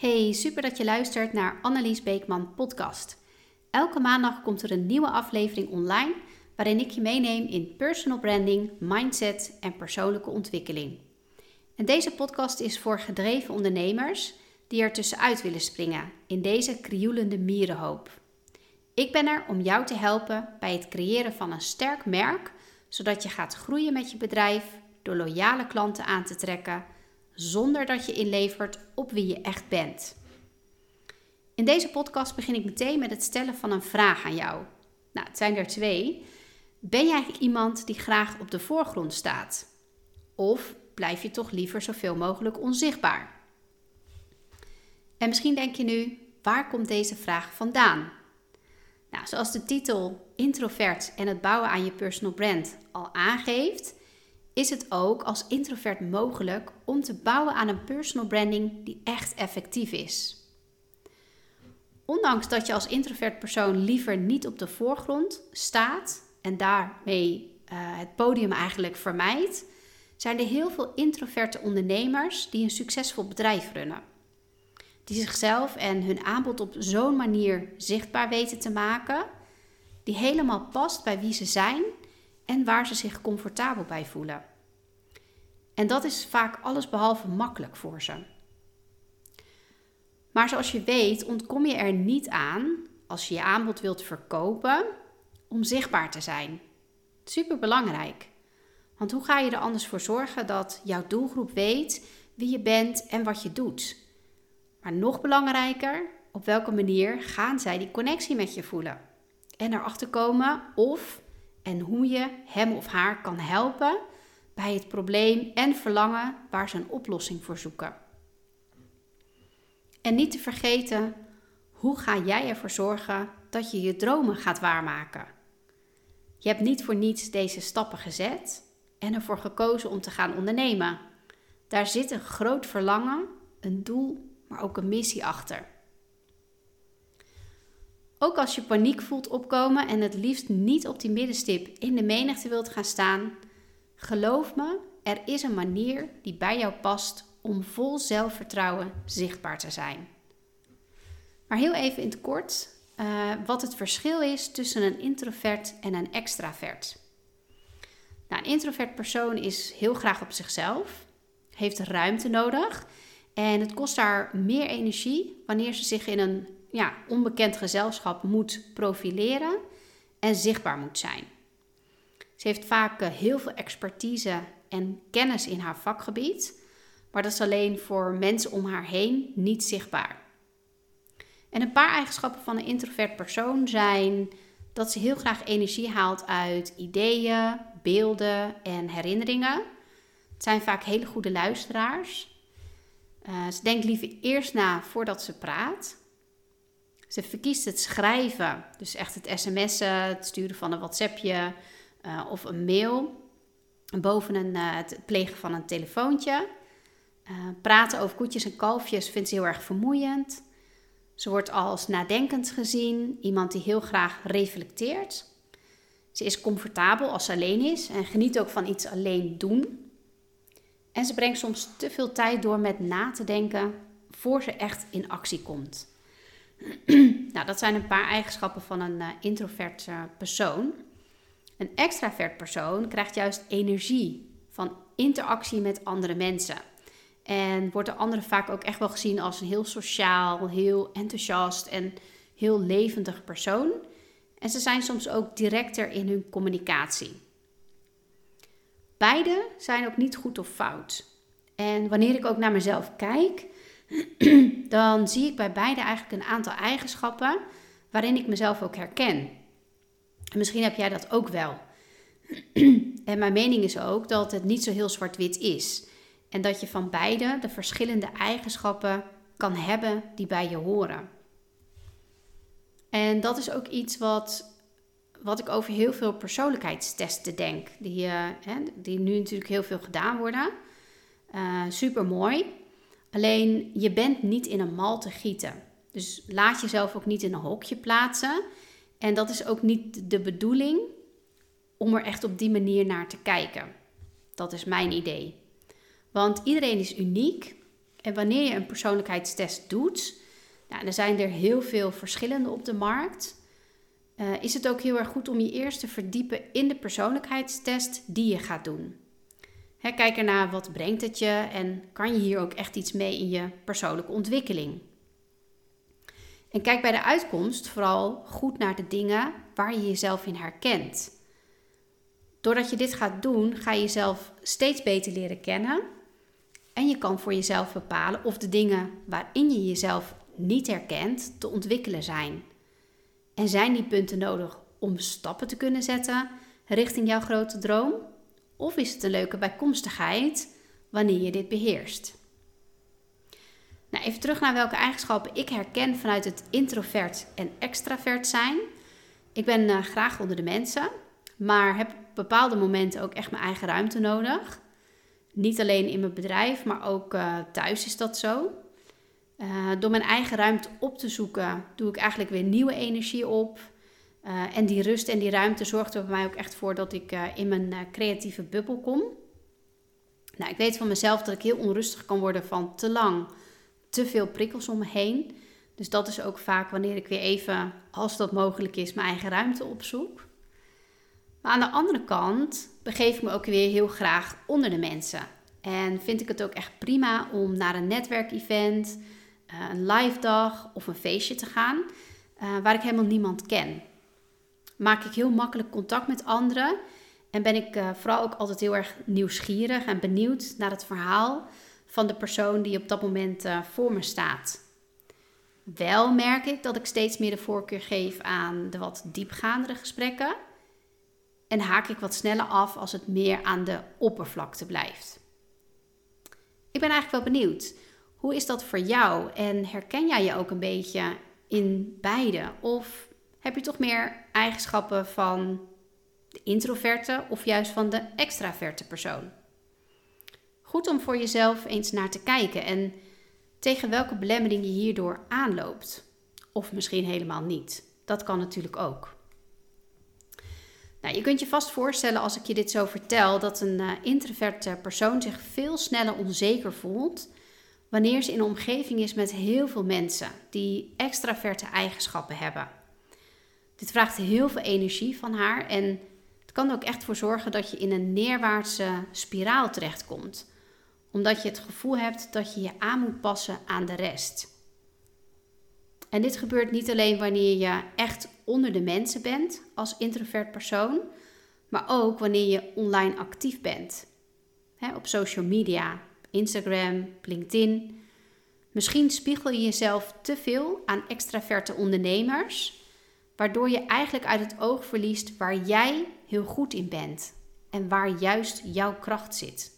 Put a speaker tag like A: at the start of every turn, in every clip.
A: Hey, super dat je luistert naar Annelies Beekman podcast. Elke maandag komt er een nieuwe aflevering online waarin ik je meeneem in personal branding, mindset en persoonlijke ontwikkeling. En deze podcast is voor gedreven ondernemers die er tussenuit willen springen in deze krioelende mierenhoop. Ik ben er om jou te helpen bij het creëren van een sterk merk, zodat je gaat groeien met je bedrijf door loyale klanten aan te trekken zonder dat je inlevert op wie je echt bent. In deze podcast begin ik meteen met het stellen van een vraag aan jou. Nou, het zijn er twee. Ben jij iemand die graag op de voorgrond staat? Of blijf je toch liever zoveel mogelijk onzichtbaar? En misschien denk je nu, waar komt deze vraag vandaan? Nou, zoals de titel Introvert en het bouwen aan je personal brand al aangeeft, is het ook als introvert mogelijk om te bouwen aan een personal branding die echt effectief is. Ondanks dat je als introvert persoon liever niet op de voorgrond staat en daarmee uh, het podium eigenlijk vermijdt, zijn er heel veel introverte ondernemers die een succesvol bedrijf runnen. Die zichzelf en hun aanbod op zo'n manier zichtbaar weten te maken, die helemaal past bij wie ze zijn en waar ze zich comfortabel bij voelen. En dat is vaak allesbehalve makkelijk voor ze. Maar zoals je weet, ontkom je er niet aan als je je aanbod wilt verkopen om zichtbaar te zijn. Super belangrijk. Want hoe ga je er anders voor zorgen dat jouw doelgroep weet wie je bent en wat je doet? Maar nog belangrijker, op welke manier gaan zij die connectie met je voelen? En erachter komen of en hoe je hem of haar kan helpen bij het probleem en verlangen waar ze een oplossing voor zoeken. En niet te vergeten, hoe ga jij ervoor zorgen dat je je dromen gaat waarmaken? Je hebt niet voor niets deze stappen gezet en ervoor gekozen om te gaan ondernemen. Daar zit een groot verlangen, een doel, maar ook een missie achter. Ook als je paniek voelt opkomen en het liefst niet op die middenstip in de menigte wilt gaan staan, geloof me, er is een manier die bij jou past om vol zelfvertrouwen zichtbaar te zijn. Maar heel even in het kort uh, wat het verschil is tussen een introvert en een extravert. Nou, een introvert persoon is heel graag op zichzelf, heeft ruimte nodig en het kost haar meer energie wanneer ze zich in een ja, onbekend gezelschap moet profileren en zichtbaar moet zijn. Ze heeft vaak eh, heel veel expertise en kennis in haar vakgebied, maar dat is alleen voor mensen om haar heen niet zichtbaar. En een paar eigenschappen van een introvert persoon zijn dat ze heel graag energie haalt uit ideeën, beelden en herinneringen. Het zijn vaak hele goede luisteraars. Uh, ze denkt liever eerst na voordat ze praat. Ze verkiest het schrijven, dus echt het sms'en, het sturen van een WhatsAppje uh, of een mail. Boven een, uh, het plegen van een telefoontje. praten over koetjes en kalfjes vindt ze heel erg vermoeiend. Ze wordt als nadenkend gezien, iemand die heel graag reflecteert. Ze is comfortabel als ze alleen is en geniet ook van iets alleen doen. En ze brengt soms te veel tijd door met na te denken voor ze echt in actie komt. nou, dat zijn een paar eigenschappen van een uh, introvert uh, persoon. Een extravert persoon krijgt juist energie van interactie met andere mensen. En wordt de andere vaak ook echt wel gezien als een heel sociaal, heel enthousiast en heel levendig persoon. En ze zijn soms ook directer in hun communicatie. Beide zijn ook niet goed of fout. En wanneer ik ook naar mezelf kijk, dan zie ik bij beide eigenlijk een aantal eigenschappen waarin ik mezelf ook herken. En misschien heb jij dat ook wel. en mijn mening is ook dat het niet zo heel zwart-wit is. En dat je van beide de verschillende eigenschappen kan hebben die bij je horen. En dat is ook iets wat, wat ik over heel veel persoonlijkheidstesten denk. Die, uh, hè, die nu natuurlijk heel veel gedaan worden. Uh, eh, Super mooi. Alleen je bent niet in een mal te gieten. Dus laat jezelf ook niet in een hokje plaatsen. En dat is ook niet de bedoeling om er echt op die manier naar te kijken. Dat is mijn idee. Want iedereen is uniek En wanneer je een persoonlijkheidstest doet, nou, er zijn er heel veel verschillende op de markt. Uh, is het ook heel erg goed om je eerst te verdiepen in de persoonlijkheidstest die je gaat doen. Kijk ernaar wat brengt het je en kan je hier ook echt iets mee in je persoonlijke ontwikkeling. En kijk bij de uitkomst vooral goed naar de dingen waar je jezelf in herkent. Doordat je dit gaat doen, ga je jezelf steeds beter leren kennen. En je kan voor jezelf bepalen of de dingen waarin je jezelf niet herkent te ontwikkelen zijn. En zijn die punten nodig om stappen te kunnen zetten richting jouw grote droom? Of is het een leuke bijkomstigheid wanneer je dit beheerst? Nou, even terug naar welke eigenschappen ik herken vanuit het introvert en extravert zijn. Ik ben uh, graag onder de mensen, maar heb op bepaalde momenten ook echt mijn eigen ruimte nodig. Niet alleen in mijn bedrijf, maar ook uh, thuis is dat zo. Uh, door mijn eigen ruimte op te zoeken, doe ik eigenlijk weer nieuwe energie op. Uh, en die rust en die ruimte zorgt er bij mij ook echt voor dat ik in mijn creatieve bubbel kom. Nou, ik weet van mezelf dat ik heel onrustig kan worden van te lang te veel prikkels om me heen. Dus dat is ook vaak wanneer ik weer even, als dat mogelijk is, mijn eigen ruimte opzoek. Maar aan de andere kant begeef ik me ook weer heel graag onder de mensen. En vind ik het ook echt prima om naar een netwerkevent, eh, een live dag of een feestje te gaan waar ik helemaal niemand ken. Maak ik heel makkelijk contact met anderen en ben ik uh, vooral ook altijd heel erg nieuwsgierig en benieuwd naar het verhaal van de persoon die op dat moment uh, voor me staat. Wel merk ik dat ik steeds meer de voorkeur geef aan de wat diepgaandere gesprekken. En haak ik wat sneller af als het meer aan de oppervlakte blijft. Ik ben eigenlijk wel benieuwd. Hoe is dat voor jou? En herken jij je ook een beetje in beide? Of heb je toch meer eigenschappen van de introverte of juist van de extraverte persoon? Goed om voor jezelf eens naar te kijken en tegen welke belemmering je hierdoor aanloopt. Of misschien helemaal niet. Dat kan natuurlijk ook. Nou, je kunt je vast voorstellen als ik je dit zo vertel dat een uh, introverte persoon zich veel sneller onzeker voelt wanneer ze in een omgeving is met heel veel mensen die extraverte eigenschappen hebben. Dit vraagt heel veel energie van haar en het kan er ook echt voor zorgen dat je in een neerwaartse spiraal terechtkomt omdat je het gevoel hebt dat je je aan moet passen aan de rest. En dit gebeurt niet alleen wanneer je echt onder de mensen bent als introvert persoon, maar ook wanneer je online actief bent. op social media, Instagram, LinkedIn. Misschien spiegel je jezelf te veel aan extraverte ondernemers, waardoor je eigenlijk uit het oog verliest waar jij heel goed in bent en waar juist jouw kracht zit.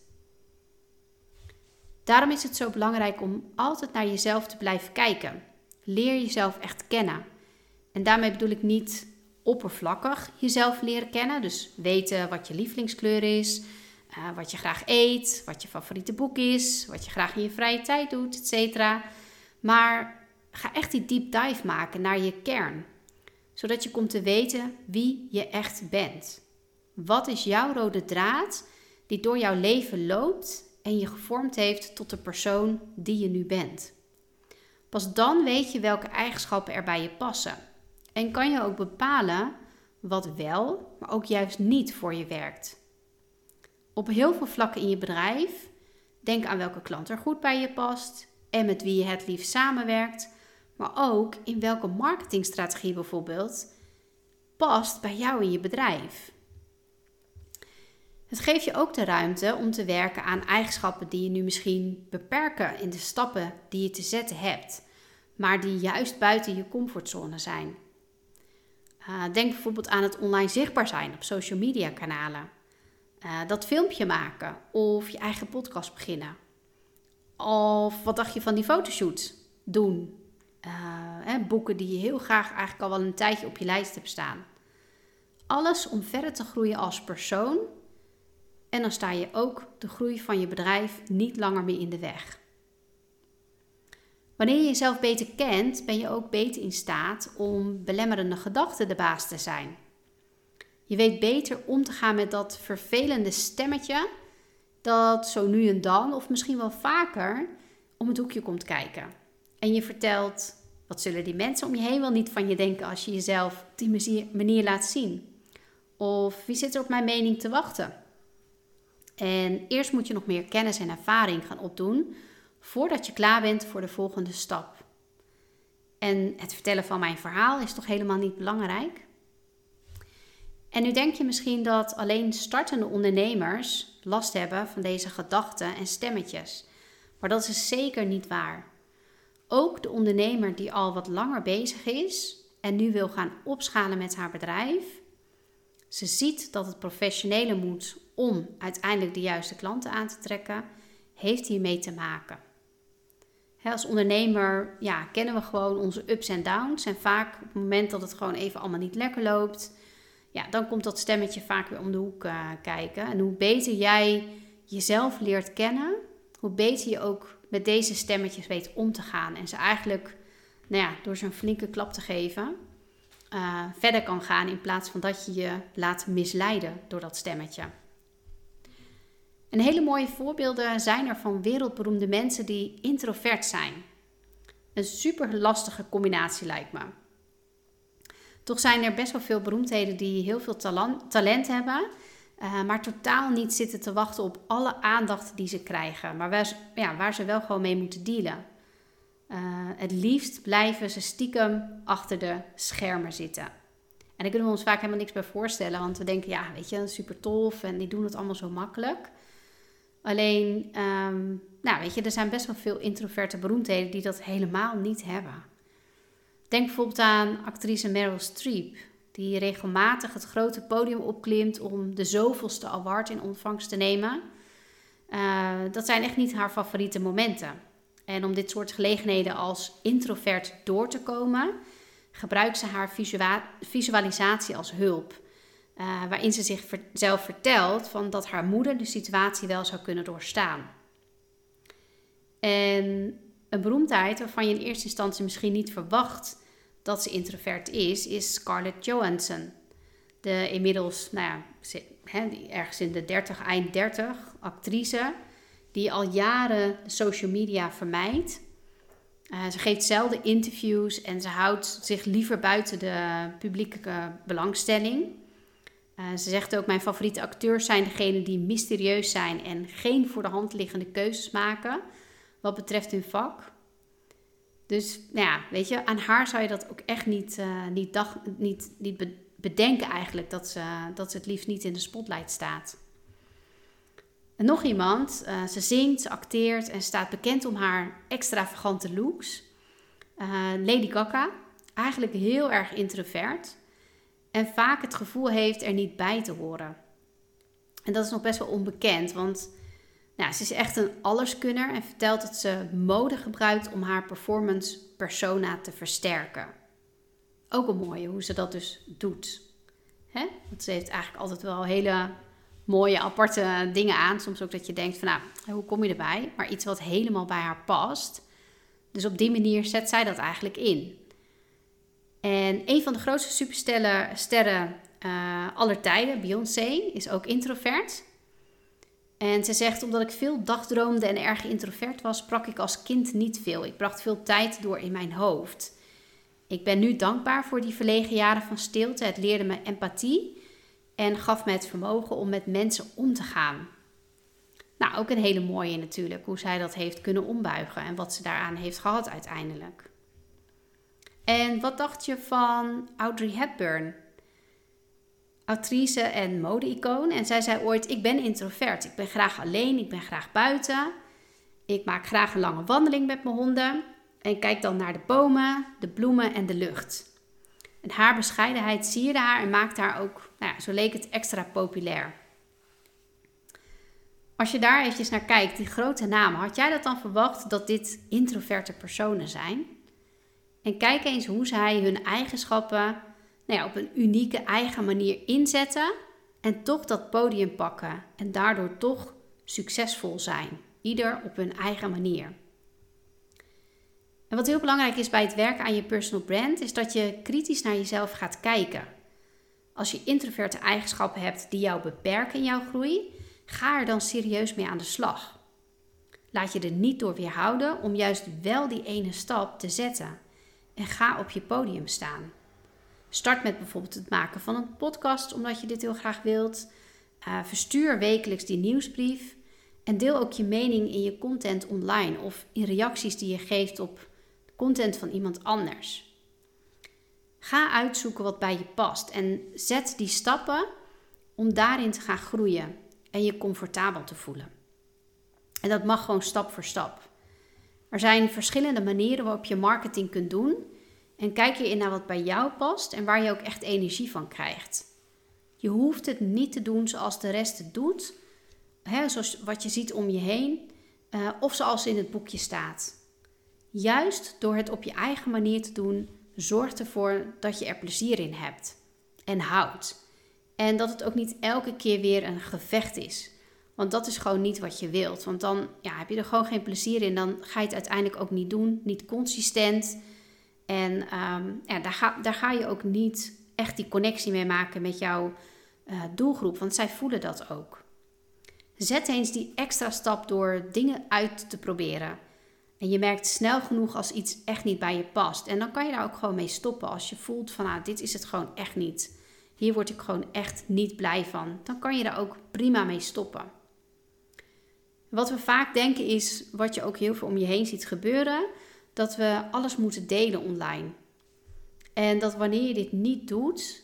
A: Daarom is het zo belangrijk om altijd naar jezelf te blijven kijken. Leer jezelf echt kennen. En daarmee bedoel ik niet oppervlakkig jezelf leren kennen. Dus weten wat je lievelingskleur is, uh, wat je graag eet, wat je favoriete boek is, wat je graag in je vrije tijd doet, etc. Maar ga echt die deep dive maken naar je kern. Zodat je komt te weten wie je echt bent. Wat is jouw rode draad die door jouw leven loopt en je gevormd heeft tot de persoon die je nu bent. Pas dan weet je welke eigenschappen er bij je passen. En kan je ook bepalen wat wel, maar ook juist niet voor je werkt. Op heel veel vlakken in je bedrijf, denk aan welke klant er goed bij je past en met wie je het liefst samenwerkt, maar ook in welke marketingstrategie bijvoorbeeld past bij jou in je bedrijf. Het geeft je ook de ruimte om te werken aan eigenschappen die je nu misschien beperken in de stappen die je te zetten hebt, maar die juist buiten je comfortzone zijn. Uh, denk bijvoorbeeld aan het online zichtbaar zijn op social media kanalen. Uh, dat filmpje maken of je eigen podcast beginnen. Of wat dacht je van die fotoshoot doen? Hè, boeken die je heel graag eigenlijk al wel een tijdje op je lijst hebt staan. Alles om verder te groeien als persoon en dan sta je ook de groei van je bedrijf niet langer meer in de weg. Wanneer je jezelf beter kent, ben je ook beter in staat om belemmerende gedachten de baas te zijn. Je weet beter om te gaan met dat vervelende stemmetje dat zo nu en dan, of misschien wel vaker, om het hoekje komt kijken. En je vertelt, wat zullen die mensen om je heen wel niet van je denken als je jezelf op die manier laat zien? Of wie zit er op mijn mening te wachten? En eerst moet je nog meer kennis en ervaring gaan opdoen voordat je klaar bent voor de volgende stap. En het vertellen van mijn verhaal is toch helemaal niet belangrijk? En nu denk je misschien dat alleen startende ondernemers last hebben van deze gedachten en stemmetjes. Maar dat is zeker niet waar. Ook de ondernemer die al wat langer bezig is en nu wil gaan opschalen met haar bedrijf, ze ziet dat het professionele moet om uiteindelijk de juiste klanten aan te trekken, heeft hiermee te maken. als ondernemer ja, kennen we gewoon onze ups en downs. En vaak op het moment dat het gewoon even allemaal niet lekker loopt, ja, dan komt dat stemmetje vaak weer om de hoek uh, kijken. En hoe beter jij jezelf leert kennen, hoe beter je ook met deze stemmetjes weet om te gaan. En ze eigenlijk, nou ja, door een flinke klap te geven, uh, verder kan gaan in plaats van dat je je laat misleiden door dat stemmetje. En hele mooie voorbeelden zijn er van wereldberoemde mensen die introvert zijn. Een super lastige combinatie lijkt me. Toch zijn er best wel veel beroemdheden die heel veel talent hebben, uh, maar totaal niet zitten te wachten op alle aandacht die ze krijgen, maar waar ze, ja, waar ze wel gewoon mee moeten dealen. Uh, het liefst blijven ze stiekem achter de schermen zitten. En daar kunnen we ons vaak helemaal niks bij voorstellen, want we denken, ja, weet je, super tof en die doen het allemaal zo makkelijk. Alleen, um, nou, weet je, er zijn best wel veel introverte beroemdheden die dat helemaal niet hebben. Denk bijvoorbeeld aan actrice Meryl Streep, die regelmatig het grote podium opklimt om de zoveelste award in ontvangst te nemen. Uh, dat zijn echt niet haar favoriete momenten. En om dit soort gelegenheden als introvert door te komen, gebruikt ze haar visualisatie als hulp. Uh, waarin ze zichzelf vertelt van dat haar moeder de situatie wel zou kunnen doorstaan. En een beroemdheid waarvan je in eerste instantie misschien niet verwacht dat ze introvert is, is Scarlett Johansson. De inmiddels, nou ja, ergens in de 30, eind 30, actrice, die al jaren social media vermijdt. Uh, ze geeft zelden interviews en ze houdt zich liever buiten de publieke belangstelling. Uh, ze zegt ook: Mijn favoriete acteurs zijn degenen die mysterieus zijn en geen voor de hand liggende keuzes maken wat betreft hun vak. Dus nou ja, weet je, aan haar zou je dat ook echt niet, uh, niet, niet, niet bedenken eigenlijk, dat ze, dat ze het liefst niet in de spotlight staat. En nog iemand, uh, ze zingt, ze acteert en staat bekend om haar extravagante looks. Uh, Lady Gaga, eigenlijk heel erg introvert en vaak het gevoel heeft er niet bij te horen. En dat is nog best wel onbekend, want nou, ze is echt een alleskunner en vertelt dat ze mode gebruikt om haar performance persona te versterken. Ook een mooie hoe ze dat dus doet. Hè? Want ze heeft eigenlijk altijd wel hele mooie, aparte dingen aan. Soms ook dat je denkt van nou, hoe kom je erbij? Maar iets wat helemaal bij haar past. Dus op die manier zet zij dat eigenlijk in. En een van de grootste supersterren sterren, uh, aller tijden, Beyoncé, is ook introvert. En ze zegt, omdat ik veel dagdroomde en erg introvert was, sprak ik als kind niet veel. Ik bracht veel tijd door in mijn hoofd. Ik ben nu dankbaar voor die verlegen jaren van stilte. Het leerde me empathie en gaf me het vermogen om met mensen om te gaan. Nou, ook een hele mooie natuurlijk, hoe zij dat heeft kunnen ombuigen en wat ze daaraan heeft gehad uiteindelijk. En wat dacht je van Audrey Hepburn? Actrice en mode-icoon. En zij zei ooit: Ik ben introvert. Ik ben graag alleen, ik ben graag buiten. Ik maak graag een lange wandeling met mijn honden. En kijk dan naar de bomen, de bloemen en de lucht. En haar bescheidenheid sierde haar en maakte haar ook, nou ja, zo leek het, extra populair. Als je daar eventjes naar kijkt, die grote namen, had jij dat dan verwacht dat dit introverte personen zijn? En kijk eens hoe zij hun eigenschappen nou op een unieke eigen manier inzetten en toch dat podium pakken en daardoor toch succesvol zijn. Ieder op hun eigen manier. En wat heel belangrijk is bij het werken aan je personal brand, is dat je kritisch naar jezelf gaat kijken. Als je introverte eigenschappen hebt die jou beperken in jouw groei, ga er dan serieus mee aan de slag. Laat je er niet door weerhouden om juist wel die ene stap te zetten. En ga op je podium staan. Start met bijvoorbeeld het maken van een podcast omdat je dit heel graag wilt. Uh, verstuur wekelijks die nieuwsbrief. En deel ook je mening in je content online of in reacties die je geeft op content van iemand anders. Ga uitzoeken wat bij je past en zet die stappen om daarin te gaan groeien en je comfortabel te voelen. En dat mag gewoon stap voor stap. Er zijn verschillende manieren waarop je marketing kunt doen. En kijk hierin naar wat bij jou past en waar je ook echt energie van krijgt. Je hoeft het niet te doen zoals de rest het doet, hè, zoals wat je ziet om je heen, uh, of zoals in het boekje staat. Juist door het op je eigen manier te doen, zorgt ervoor dat je er plezier in hebt en houdt. En dat het ook niet elke keer weer een gevecht is. Want dat is gewoon niet wat je wilt. Want dan ja, heb je er gewoon geen plezier in. Dan ga je het uiteindelijk ook niet doen. Niet consistent. En um, ja, daar, ga, daar ga je ook niet echt die connectie mee maken met jouw uh, doelgroep. Want zij voelen dat ook. Zet eens die extra stap door dingen uit te proberen. En je merkt snel genoeg als iets echt niet bij je past. En dan kan je daar ook gewoon mee stoppen. Als je voelt van ah, dit is het gewoon echt niet. Hier word ik gewoon echt niet blij van. Dan kan je daar ook prima mee stoppen. Wat we vaak denken is, wat je ook heel veel om je heen ziet gebeuren, dat we alles moeten delen online. En dat wanneer je dit niet doet,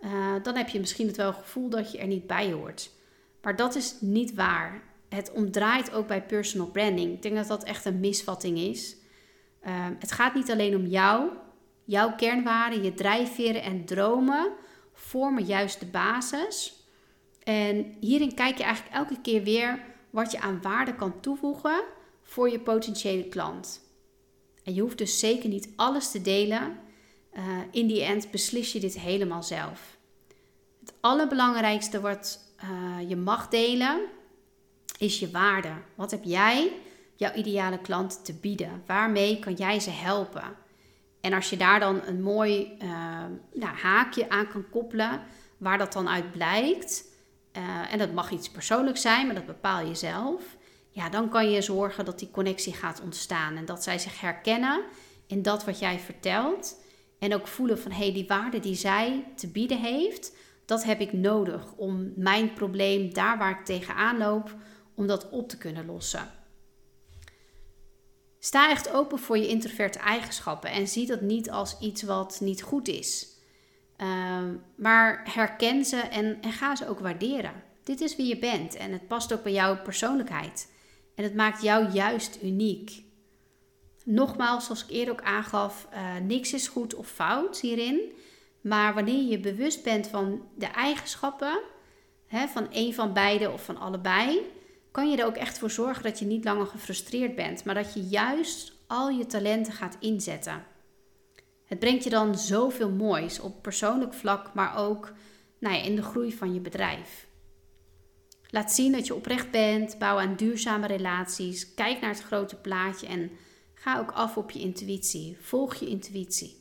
A: uh, dan heb je misschien het wel gevoel dat je er niet bij hoort. Maar dat is niet waar. Het omdraait ook bij personal branding. Ik denk dat dat echt een misvatting is. Uh, het gaat niet alleen om jou. Jouw kernwaarden, je drijfveren en dromen vormen juist de basis. En hierin kijk je eigenlijk elke keer weer wat je aan waarde kan toevoegen voor je potentiële klant. En je hoeft dus zeker niet alles te delen. Uh, in die end beslis je dit helemaal zelf. Het allerbelangrijkste wat uh, je mag delen is je waarde. Wat heb jij jouw ideale klant te bieden? Waarmee kan jij ze helpen? En als je daar dan een mooi uh, nou, haakje aan kan koppelen, waar dat dan uit blijkt, en dat mag iets persoonlijks zijn, maar dat bepaal je zelf, ja, dan kan je zorgen dat die connectie gaat ontstaan en dat zij zich herkennen in dat wat jij vertelt. En ook voelen van hé, hey, die waarde die zij te bieden heeft, dat heb ik nodig om mijn probleem daar waar ik tegenaan loop, om dat op te kunnen lossen. Sta echt open voor je introverte eigenschappen en zie dat niet als iets wat niet goed is. Ehm, maar herken ze en, en ga ze ook waarderen. Dit is wie je bent en het past ook bij jouw persoonlijkheid. En het maakt jou juist uniek. Nogmaals, zoals ik eerder ook aangaf, uh, niks is goed of fout hierin. Maar wanneer je bewust bent van de eigenschappen, hè, van een van beide of van allebei, kan je er ook echt voor zorgen dat je niet langer gefrustreerd bent, maar dat je juist al je talenten gaat inzetten. Het brengt je dan zoveel moois op persoonlijk vlak, maar ook nou ja, in de groei van je bedrijf. Laat zien dat je oprecht bent, bouw aan duurzame relaties, kijk naar het grote plaatje en ga ook af op je intuïtie. Volg je intuïtie.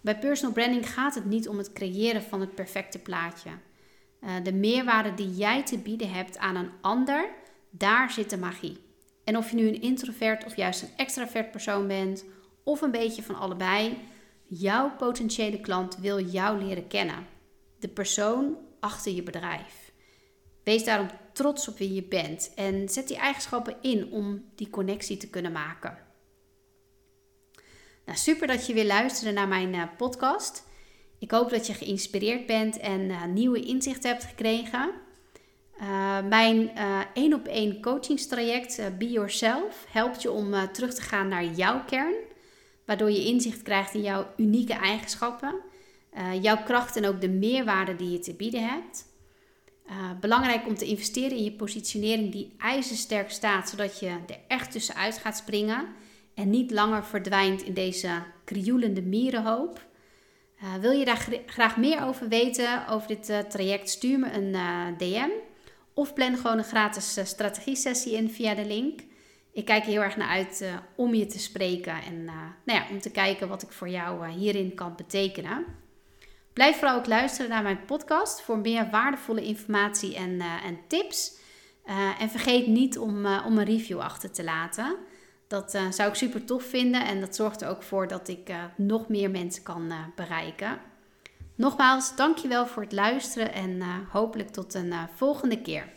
A: Bij personal branding gaat het niet om het creëren van het perfecte plaatje. Uh, de meerwaarde die jij te bieden hebt aan een ander, daar zit de magie. En of je nu een introvert of juist een extravert persoon bent, of een beetje van allebei, jouw potentiële klant wil jou leren kennen. De persoon achter je bedrijf. Wees daarom trots op wie je bent en zet die eigenschappen in om die connectie te kunnen maken. Nou, super dat je weer luisterde naar mijn uh, podcast. Ik hoop dat je geïnspireerd bent en uh, nieuwe inzichten hebt gekregen. Uh, mijn één op één coachingstraject Be Yourself helpt je om terug te gaan naar jouw kern, waardoor je inzicht krijgt in jouw unieke eigenschappen, jouw kracht en ook de meerwaarde die je te bieden hebt. Belangrijk om te investeren in je positionering die ijzersterk staat, zodat je er echt tussenuit gaat springen en niet langer verdwijnt in deze krioelende mierenhoop. Uh, wil je daar graag meer over weten, over dit uh, traject, stuur me een eh, DM. Of plan gewoon een gratis strategie-sessie in via de link. Ik kijk heel erg naar uit om je te spreken en nou ja, om te kijken wat ik voor jou hierin kan betekenen. Blijf vooral ook luisteren naar mijn podcast voor meer waardevolle informatie en, en tips. en vergeet niet om, om een review achter te laten. Dat zou ik super tof vinden en dat zorgt er ook voor dat ik nog meer mensen kan bereiken. Nogmaals, dankjewel voor het luisteren en hopelijk tot een volgende keer.